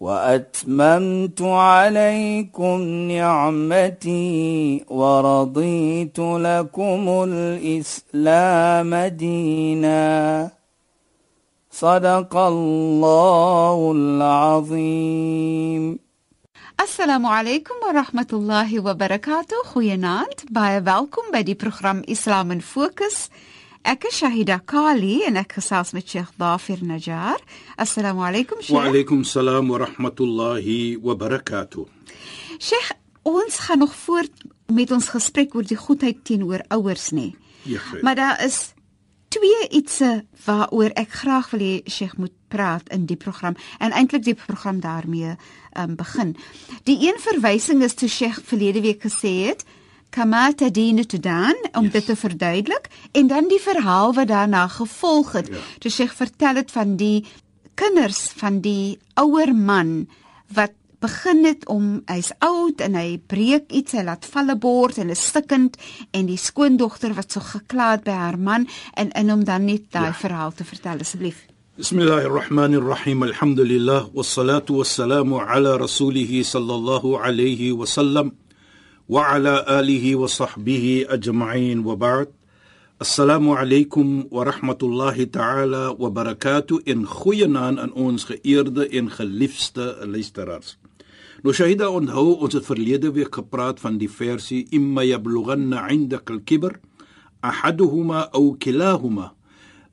وأتممت عليكم نعمتي ورضيت لكم الإسلام دينا. صدق الله العظيم. السلام عليكم ورحمة الله وبركاته. خوينات باي بالكم بدي برنامج إسلام فوكس Ek is Shahida Kali en ek gesels met Sheikh Dafir Najjar. Assalamu alaykum Sheikh. Wa alaykum salaam wa rahmatullahi wa barakatuh. Sheikh, ons gaan nog voort met ons gesprek oor die goedheid teenoor ouers nê. Ja. Maar daar is twee ietsie waaroor ek graag wil hê Sheikh moet praat in die program en eintlik die program daarmee um, begin. Die een verwysing is toe Sheikh verlede week gesê het kama tadine tudan om yes. dit te verduidelik en dan die verhaal wat daarna gevolg het. Ja. Toe sy vertel het van die kinders van die ouer man wat begin het om hy's oud en hy breek iets, hy laat valle bord en is stikkend en die skoondogter wat so gekla het by haar man en in hom dan net daai ja. verhaal te vertel asseblief. Bismillahirrahmanirrahim. Alhamdulillah wassalatu wassalamu ala rasulih sallallahu alayhi wa sallam. وعلى آله وصحبه أجمعين وبعد Assalamu alaykum wa rahmatullahi ta'ala wa barakatuh. In goeie naam aan ons geëerde en geliefde luisteraars. Nou Shahida onthou ons het verlede week gepraat van die versie imma yablughanna 'indak al-kibr ahaduhuma aw kilahuma.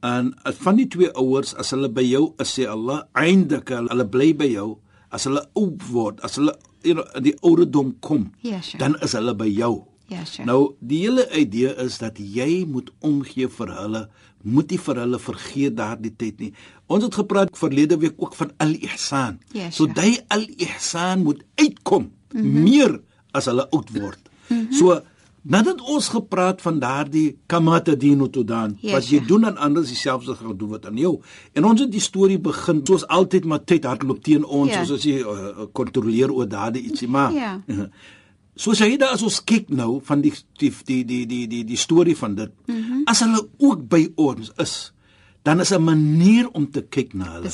En van die twee ouers as hulle by jou is sê Allah 'indak hulle bly by jou as hulle oud word as hulle you know, die ouderdom kom, ja, sure. dan is hulle by jou. Ja, sure. Nou die hele idee is dat jy moet omgee vir hulle, moet nie vir hulle vergeet daardie tyd nie. Ons het gepraat verlede week ook van al-ihsan. Ja, sure. So daai al-ihsan moet uitkom mm -hmm. meer as hulle oud word. Mm -hmm. So Nadat ons gepraat van daardie kamata dino to dan, yes, wat jy ja. doen aan ander dieselfde gaan doen wat aan jou. En ons het die storie begin soos altyd maar tyd hardloop teen ons. Ja. soos as jy uh, kontroleer oor daardie ietsie maar. Ja. So dat as ons kyk nou van die die die die die die, die storie van dit. Mm -hmm. As hulle ook by ons is, dan is 'n manier om te kyk na hulle.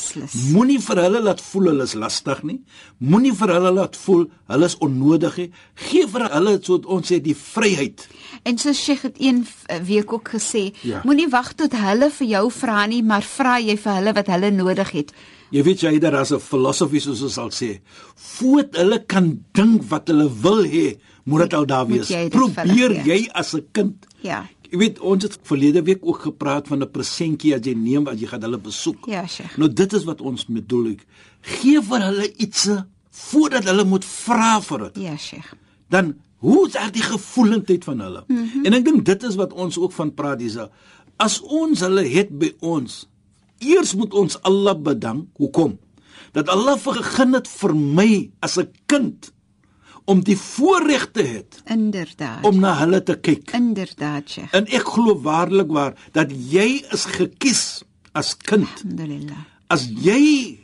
Moenie vir hulle laat voel hulle is lastig nie. Moenie vir hulle laat voel hulle is onnodig nie. Gee vir hulle so ons sê die vryheid. En so Sheikh het een week ook gesê, ja. moenie wag tot hulle vir jou vra nie, maar vra jy vir hulle wat hulle nodig het. Jy weet jy daar is 'n filosofie soos ons sal sê, voet hulle kan dink wat hulle wil hê, moet dit al daar wees. Probeer jy as 'n kind Ja. Jy weet ons het verlede week ook gepraat van 'n presentjie as jy neem as jy gaan hulle besoek. Ja, Sheikh. Nou dit is wat ons bedoel. Gee vir hulle iets voordat hulle moet vra vir dit. Ja, Sheikh. Dan hoe is daar die gevoelendheid van hulle? Mm -hmm. En ek dink dit is wat ons ook van praat dis as ons hulle het by ons. Eers moet ons Allah bedank. Hoekom? Dat Allah vergeen het vir my as 'n kind om die voorreg te het inderdaad. om na hulle te kyk. Inderdaad Sheikh. En ek glo waarlik waar dat jy is gekies as kind. Alhamdulillah. As jy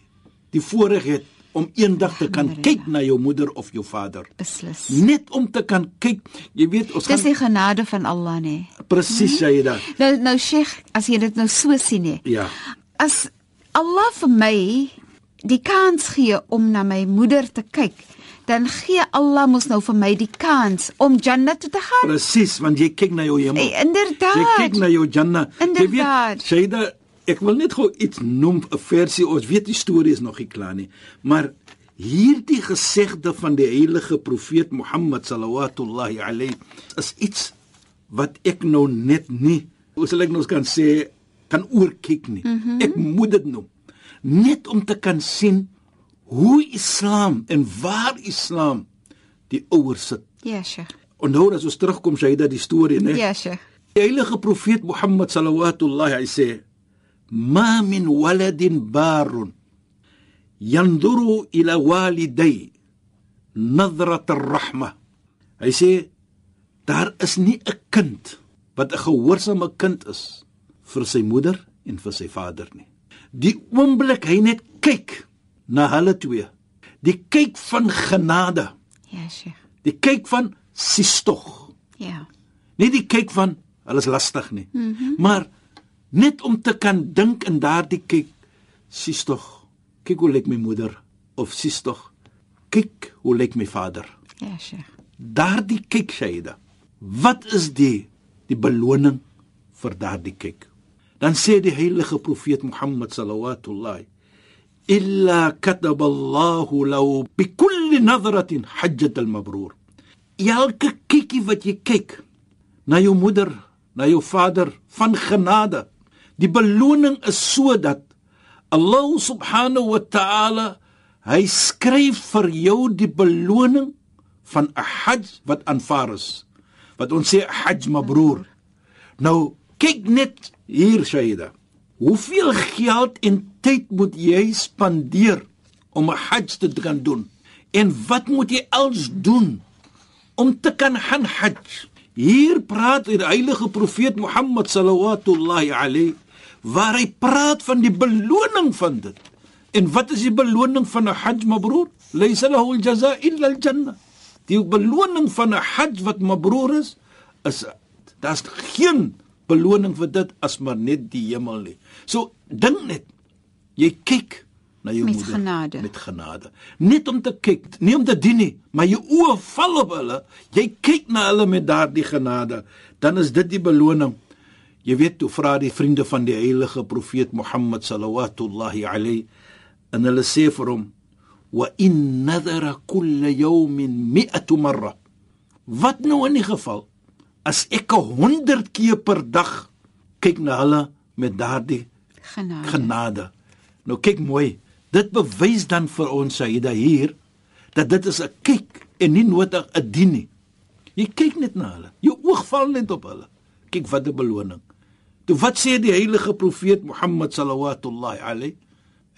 die voorreg het om eendag te kan kyk na jou moeder of jou vader. Beslis. Net om te kan kyk. Jy weet ons dis gaan... die genade van Allah nê presies sê jy dit nou nou Sheikh as jy dit nou so sien nê ja. As Allah vir my die kans gee om na my moeder te kyk dan gee Allah mos nou vir my die kans om Jannah toe te gaan. Presies, want jy kyk na jou hemel. Hey, inderdaad. Jy kyk na jou Jannah. Inderdaad. Jy weet, Shaida, ek wil net gou iets noem 'n versie. Ons weet die storie is nog nie klaar nie, maar hierdie gesegde van die heilige profeet Mohammed sallallahu alayhi is iets wat ek nou net nie, hoe sal ek nou kan sê, kan oorkyk nie. Mm -hmm. Ek moet dit noem net om te kan sien hoe Islam en waar Islam die ouers sit. Ja, Sheikh. En nou as ons terugkom sy dat die storie, né? Ja, Sheikh. Die heilige profeet Mohammed sallallahu hy sê: "Ma min waladin barun yanduru ila waliday nadrat ar-rahma. Hy sê daar is nie 'n kind wat 'n gehoorsame kind is vir sy moeder en vir sy vader nie. Die oomblik hy net kyk na hulle twee, die kyk van genade, Ja, Sheikh. die kyk van sistog, Ja. nie die kyk van hulle is lastig nie, mm -hmm. maar net om te kan dink in daardie kyk sistog, kyk hoe lyk my moeder of sistog, kyk hoe lyk my vader. Ja, Sheikh. Daardie kyk Shaida. Wat is die die beloning vir daardie kyk? Dan sê die heilige profeet Mohammed sallallahu illa kataba Allah lahu bi kulli nadratin hajjat al-mabrur. Elke kykie wat jy kyk na jou moeder, na jou vader van genade, die beloning is sodat Allah subhanahu wa ta'ala hy skryf vir jou die beloning van 'n hajj wat aanvaar is. Wat ons sê hajj mabrur. Nou kyk net hier Shaida. Hoeveel geld en tyd moet jy spandeer om 'n hajj te kan doen? En wat moet jy als doen om te kan gaan hajj? Hier praat die heilige profeet Mohammed sallallahu alayhi waar hy praat van die beloning van dit. En wat is die beloning van 'n hajj mabrur? Laysa lahu al-jazaa illa al-jannah. Die beloning van 'n hajj wat mabrur is, is daar's geen beloning vir dit as maar net die hemel nie. So dink net, jy kyk na jou Met moeder genade. met genade. Net om te kyk, nie om te dien nie, maar jou oë val op hulle. Jy kyk na hulle met daardie genade, dan is dit die beloning. Jy weet toe vra die vriende van die heilige profeet Mohammed sallallahu alayhi en hulle sê vir hom wa in nadara kull yawmin 100 marra. Wat nou in die geval as ek 100 keer per dag kyk na hulle met daardie Genade. genade. Nou kyk mooi. Dit bewys dan vir ons Saida hier dat dit is 'n kyk en nie nodig 'n dien nie. Jy kyk net na hulle. Jou oog val net op hulle. Kyk wat 'n beloning. Toe wat sê die heilige profeet Mohammed sallallahu alayhi?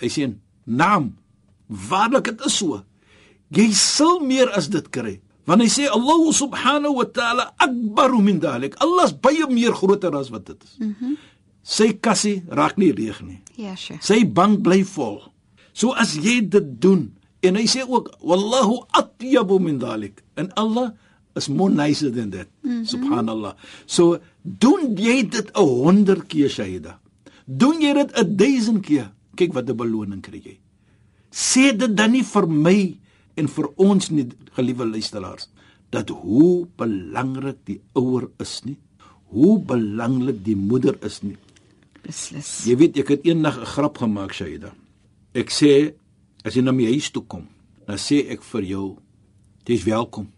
Hy sê: "Naam, waarlik dit is so. Jy sal meer as dit kry." Want hy sê Allah subhanahu wa ta'ala akbaru min dalik. Allah is baie meer groter as wat dit is. Mhm. Mm Sy kassie raak nie leeg nie. Ja, Sheikh. Sy bank bly vol. So as jy dit doen en hy sê ook wallahu atyabu min dalik en Allah is more nicer than that. Mm -hmm. Subhanallah. So doen jy dit 'n 100 keer Shaida. Doen jy dit 'n 1000 keer. Kyk wat 'n beloning kry jy. Sê dit dan nie vir my en vir ons nie geliewe luisteraars dat hoe belangrik die ouer is nie. Hoe belangrik die moeder is nie. Beslis. Jy weet ek het eendag 'n grap gemaak Shaida. Ek sê as jy na my huis toe kom, dan sê ek vir jou, jy's welkom.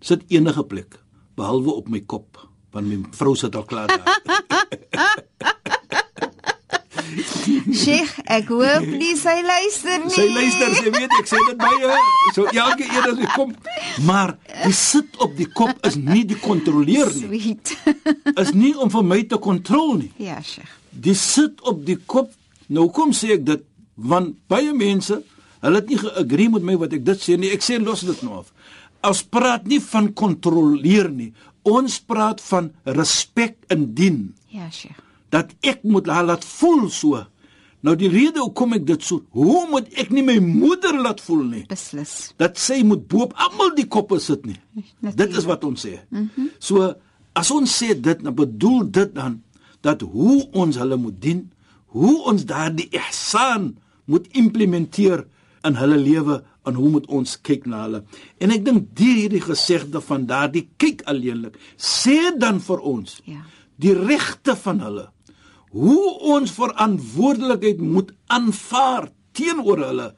Sit enige plek behalwe op my kop, want my vrou sit al klaar daar. Sheikh, ek hoop nie sy luister nie. Sy luister, sy weet ek sê dit baie. So elke keer as ek kom, maar die sit op die kop is nie die kontroleer nie. Sweet. Is nie om vir my te kontrol nie. ja, Sheikh. Die sit op die kop. Nou kom sê ek dit want baie mense, hulle het nie geagree met my wat ek dit sê nie. Ek sê los dit nou af. Ons praat nie van kontroleer nie. Ons praat van respek en dien. Ja, Sheikh. Dat ek moet haar laat voel so. Nou die rede hoekom ek dit so, hoe moet ek nie my moeder laat voel nie? Beslis. dat sy moet boop almal die koppe sit nie. Natuurlijk. Dit is wat ons sê. Mm -hmm. So as ons sê dit, dan bedoel dit dan dat hoe ons hulle moet dien, hoe ons daardie ihsan moet implementeer in hulle lewe en hoe moet ons kyk na hulle. En ek dink die hierdie gesegde van daardie kyk alleenlik sê dan vir ons Ja. die regte van hulle hoe ons verantwoordelikheid moet aanvaar teenoor hulle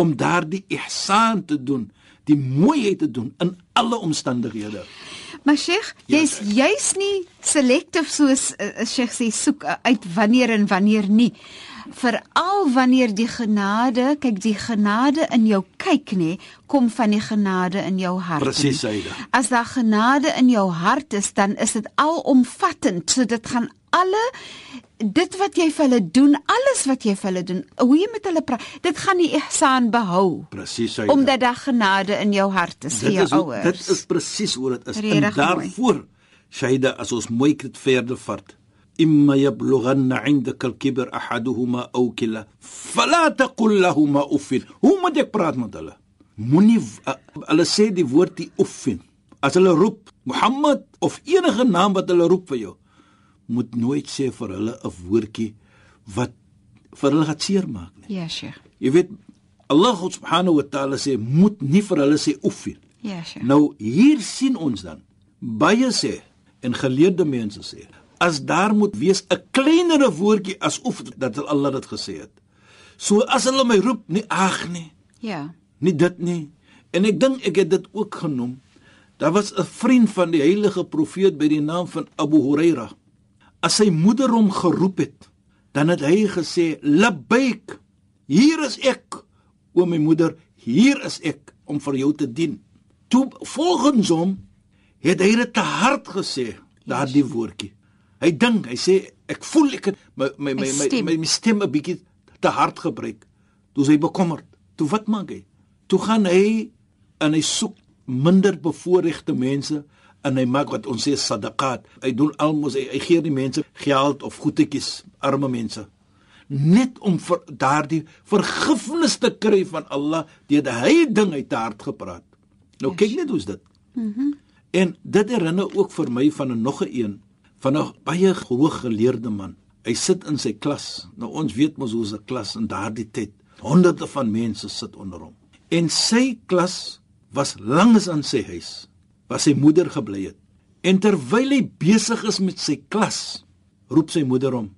om daardie ihsan te doen, die mooiheid te doen in alle omstandighede. Maar Sheikh, Ja, jy's juis nie selectief soos uh, Sheikh sê soek uh, uit wanneer en wanneer nie. Veral wanneer die genade, kyk die genade in jou kyk nê, kom van die genade in jou hart. Presies, nie. Saida. As daar genade in jou hart is, dan is dit alomvattend, so dit gaan alle dit wat jy vir hulle doen, alles wat jy vir hulle doen, hoe jy met hulle praat, dit gaan die ihsan behou. Presies. Omdat daar genade in jou hart is vir jou ouers. Dit is presies hoe dit is. Redig en daarvoor, Shaida, as ons mooi dit verder vat, imma yablughanna 'indaka al-kibr ahaduhuma aw kilahuma fala taqul lahumā uff. Hoe moet ek praat met hulle? Moenie hulle sê die woord die uff. As hulle roep Mohammed of enige naam wat hulle roep vir jou, moet nooit sê vir hulle 'n woordjie wat vir hulle gaan seermaak nie Ja, Sheikh. jy weet Allah subhanahu wa ta'ala sê moet nie vir hulle sê uffin Ja, Sheikh. Nou hier sien ons dan baie sê en geleerde mense sê as daar moet wees 'n kleinere woordjie as oef dat Allah dit gesê het. So as hulle my roep, nie ag nie, Ja. nie dit nie. En ek dink ek het dit ook genoem. Daar was 'n vriend van die heilige profeet by die naam van Abu Huraira. As sy moeder hom geroep het, dan het hy gesê: "Labbaik. Hier is ek, o my moeder, hier is ek om vir jou te dien." Toe volgens hom het hy dit te hard gesê, daardie woordjie. Hy dink, hy sê ek voel ek het my my my my, stem. my, my stem 'n bietjie te hard gebruik. Toe is hy bekommerd. Toe wat maak hy? Toe gaan hy en hy soek minder bevoorregte mense en hy maak wat ons sê sadaqat. Hy doen almos hy, hy gee die mense geld of goedetjies, arme mense. Net om vir daardie vergifnis te kry van Allah deur hy ding uit te hard gepraat. Nou kyk net hoe's dit. Mhm. En dit herinner ook vir my van 'n nog 'n een van 'n baie hooggeleerde man. Hy sit in sy klas. Nou ons weet mos hoe 'n klas in daardie tyd. Honderde van mense sit onder hom. En sy klas was langs aan sy huis waar sy moeder gebly het. En terwyl hy besig is met sy klas, roep sy moeder hom.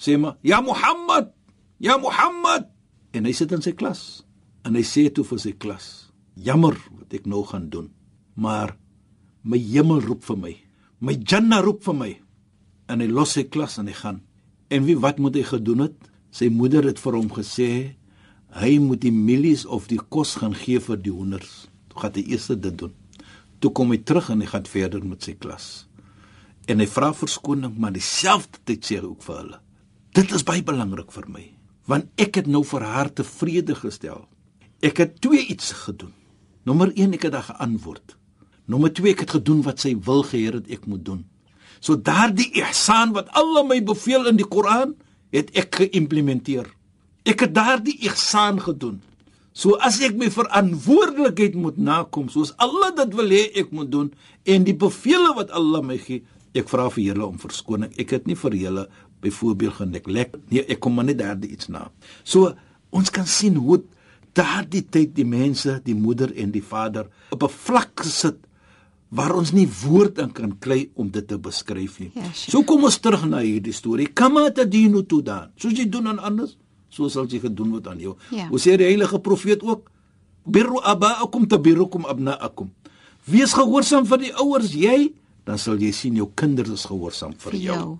Sê maar: "Ja Mohammed! Ja Mohammed!" En hy sit in sy klas. En hy sê toe vir sy klas: "Jammer wat ek nou gaan doen, maar my hemel roep vir my. My Jannah roep vir my." En hy los sy klas en hy gaan. En wie wat moet hy gedoen het? Sy moeder het vir hom gesê hy moet die mielies of die kos gaan gee vir die hoenders. Toe gaan hy eers dit doen. Toe kom hy terug en hy gaan verder met sy klas. En hy vra verskoning, maar dieselfde tyd sê hy ook vir hulle: "Dit is baie belangrik vir my, want ek het nou vir haar tevrede gestel. Ek het twee iets gedoen. Nommer 1, ek het haar geantwoord. Nommer 2, ek het gedoen wat sy wil gehê het ek moet doen. So daardie ihsan wat Allah my beveel in die Koran, het ek geïmplementeer. Ek het daardie ihsan gedoen. So as ek my verantwoordelikheid moet nakom, soos Allah dit wil hê ek moet doen en die bevele wat Allah my gee, ek vra vir julle om verskoning. Ek het nie vir julle byvoorbeeld geneglek nee, ek kom maar net daardie iets na. So ons kan sien hoe daardie tyd die mense, die moeder en die vader op 'n vlak gesit waar ons nie woord in kan kry om dit te beskryf nie. Ja, sure. so kom ons terug na hierdie storie. Kama tadinu tudan. Soos jy doen aan anders, so sal jy gedoen word aan jou. Ja. Hoe sê die heilige profeet ook? Birru abaakum tabirukum abnaakum. Wees gehoorsaam vir die ouers, jy, dan sal jy sien jou kinders is gehoorsaam vir, Vir jou. jou.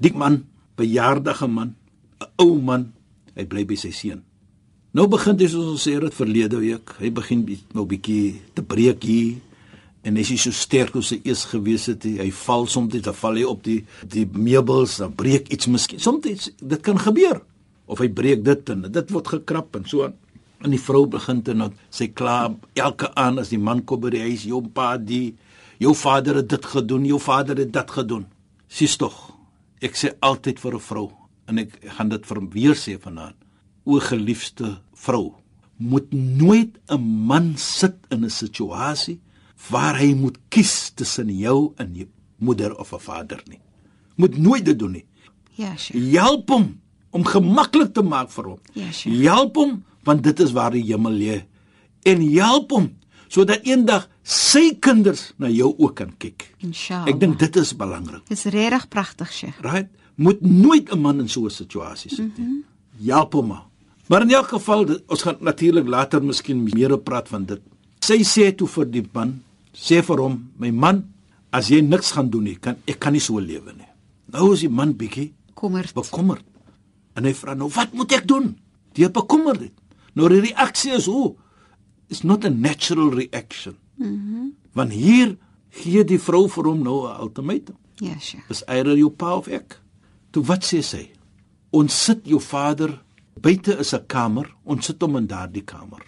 Dik man, bejaardige man, 'n ou man, hy bly by sy seun. Nou begin dit soos ons sê dit verlede week. Hy begin nou bietjie te breek hier en hy is nie so sterk soos hy eers gewees het nie. Hy val soms dan val hy op die die meubels, dan breek iets miskien. Soms dit kan gebeur. Of hy breek dit en dit word gekrap en so aan. En die vrou begin te nou sy kla elke aan as die man kom by die huis, jou pa die jou vader het dit gedoen, jou vader het dat gedoen. Sis tog. Ek sê altyd vir 'n vrou en ek gaan dit vir weer sê vanaand. O geliefde vrou, moet nooit 'n man sit in 'n situasie waar hy moet kies tussen jou en jou moeder of 'n vader nie. Moet nooit dit doen nie. Ja, Sheikh. Help hom om gemaklik te maak vir hom. Ja, sure. Help hom want dit is waar die hemel lê. En help hom sodat eendag sy kinders na jou ook kan kyk. Inshallah. Ek dink dit is belangrik. Dis regtig pragtig, Sheikh. Right? Moet nooit 'n man in so 'n situasie sit nie. Mm -hmm. Help hom maar. Maar in elk geval, dit- ons gaan natuurlik later miskien meer praat van dit. Sy sê toe vir die man, sê vir hom, my man, as jy niks gaan doen nie, kan ek kan nie so lewe nie. Nou is die man bietjie Kommerd. bekommerd. En hy vra nou, wat moet ek doen? Die is bekommerd. Nou die reaksie is hoe? It's not a natural reaction. Mhm. Mm Want hier gee die vrou vir hom nou 'n ultimatum. Ja, Sheikh. Is eier jou pa of ek? Toe wat sê sy? Ons sit jou vader buite is 'n kamer, ons sit hom in daardie kamer.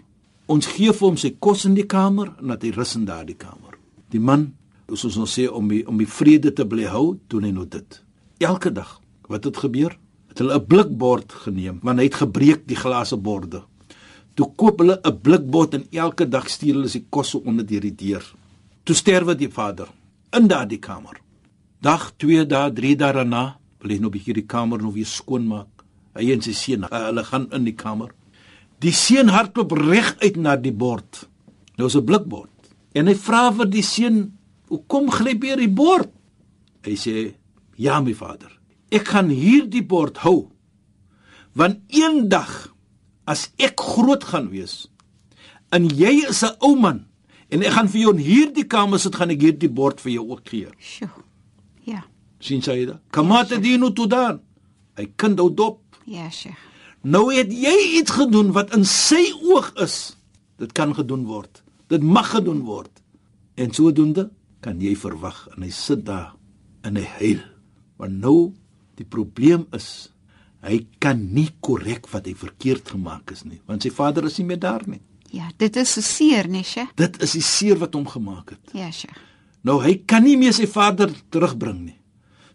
Ons gee vir hom sy kos in die kamer en dat hy rus in daardie kamer. Die man, soos ons sê om die, om die vrede te bly hou, doen hy nou dit. Elke dag. Wat het gebeur? Het hulle 'n blikbord geneem, want hy het gebreek die glase borde. Toe koop hulle 'n blikbord en elke dag stuur hulle sy kos onder deur die deur. Toe sterwe die vader in daardie kamer. Dag 2 dae, 3 dae daarna, wil hy nog 'n bietjie die kamer nog weer skoon maak. Hy en sy seun, hulle gaan in die kamer. Die seun hardloop reg uit na die bord. Nou is 'n blikbord. En hy vra vir die seun, "Hoe kom gryp jy die bord?" Hy sê, "Ja, my vader. Ek gaan hierdie bord hou. Want eendag as ek groot gaan wees en jy is 'n ou man en ek gaan vir jou in hierdie kamer sit gaan ek hierdie bord vir jou ook gee. Sjoe. Ja. sien jy dit? Kamate ja, dinu tudan. Hy kind ou dop. Ja, Sheikh. Nou het jy iets gedoen wat in sy oog is. Dit kan gedoen word. Dit mag gedoen word. En sodoende kan jy verwag en hy sit daar en hy huil. Want nou die probleem is hy kan nie korrek wat hy verkeerd gemaak is nie, want sy vader is nie meer daar nie. Ja, dit is so seer, nee, Sheikh. Dit is die seer wat hom gemaak het. Ja, Sheikh. Nou hy kan nie meer sy vader terugbring nie.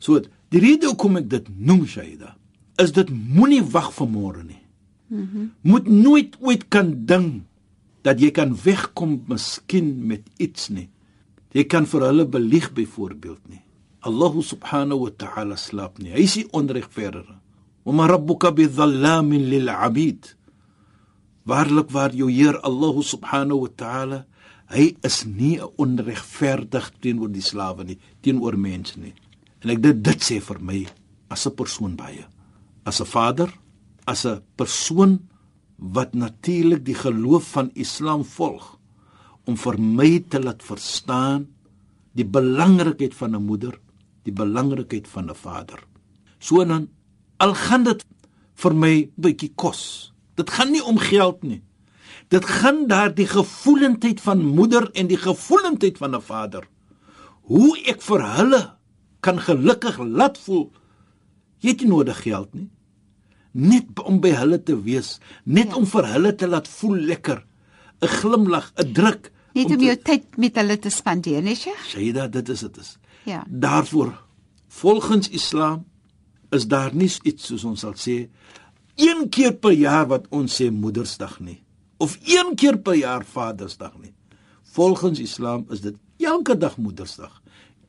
So die rede hoekom ek dit noem Shaida, is dit moenie wag vir môre nie. Mhm. Mm Moet nooit ooit kan ding dat jy kan wegkom miskien met iets nie. Jy kan vir hulle belieg byvoorbeeld nie. Allahu subhanahu wa ta'ala slaap nie. Hy is nie onregverdig. Wa ma rabbuka bidhallamin lil 'abid. Waarlik waar jou Heer Allahu subhanahu wa ta'ala, hy is nie onregverdig teenoor die slawe nie, teenoor mense nie. En ek dit dit sê vir my as 'n persoon baie. As 'n vader, as 'n persoon wat natuurlik die geloof van Islam volg om vir my te laat verstaan die belangrikheid van 'n moeder die belangrikheid van 'n vader so dan al gaan dit vir my bietjie kos. Dit gaan nie om geld nie. Dit gaan daar die gevoelendheid van moeder en die gevoelendheid van 'n vader. Hoe ek vir hulle kan gelukkig laat voel. Jy het nie nodig geld nie. Net om by hulle te wees, net ja. om vir hulle te laat voel lekker. 'n Glimlag, 'n druk. Net om, om jou te... tyd met hulle te spandeer, nee, Sheikh. Dit, dit is dit is. Ja. Daarvoor volgens Islam is daar nie iets soos ons sal sê een keer per jaar wat ons sê Moedersdag nie of een keer per jaar Vadersdag nie. Volgens Islam is dit elke dag Moedersdag.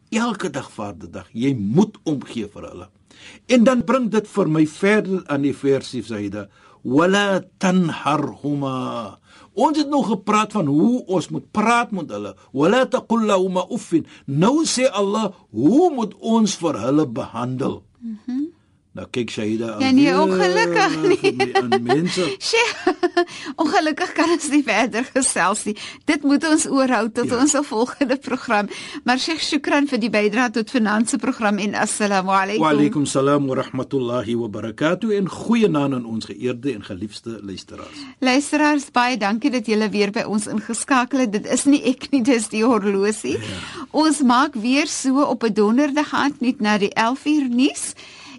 Elke dag Vaderdag. Jy moet omgee vir hulle. En dan bring dit vir my verder aan die versie syde wala tanharhuma. Ons het nog gepraat van hoe ons moet praat met hulle. Wala taqul lahum uffin. Nou sê Allah, hoe moet ons vir hulle behandel? Mhm. Mm Nou kyk Shahida aan. Ja nee, ongelukkig nie. Aan mense. ongelukkig kan ons nie verder gesels nie. Dit moet ons oorhou tot ja. ons volgende program. Maar Sheikh Shukran vir die bydrae tot finansie program en assalamu alaykum. Wa alaykum salaam wa rahmatullahi wa barakatuh en goeienaand aan ons geëerde en geliefde luisteraars. Luisteraars, baie dankie dat julle weer by ons ingeskakel het. Dit is nie ek nie, dis die horlosie. Ja. Ons maak weer so op 'n donderdag aand net na die 11 uur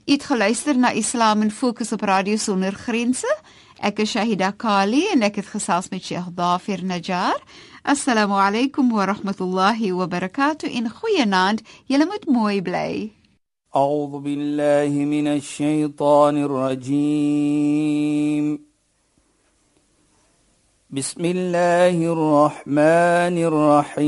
U het geluister na Islam in Fokus op Radio Sonder Grense. Ek is Shahida Kali en ek het gesels met Sheikh Dafir Najjar. Assalamu alaykum wa rahmatullahi wa barakatuh. In goeienaand. Julle moet mooi bly. أعوذ بالله من الشيطان الرجيم بسم الله الرحمن الرحيم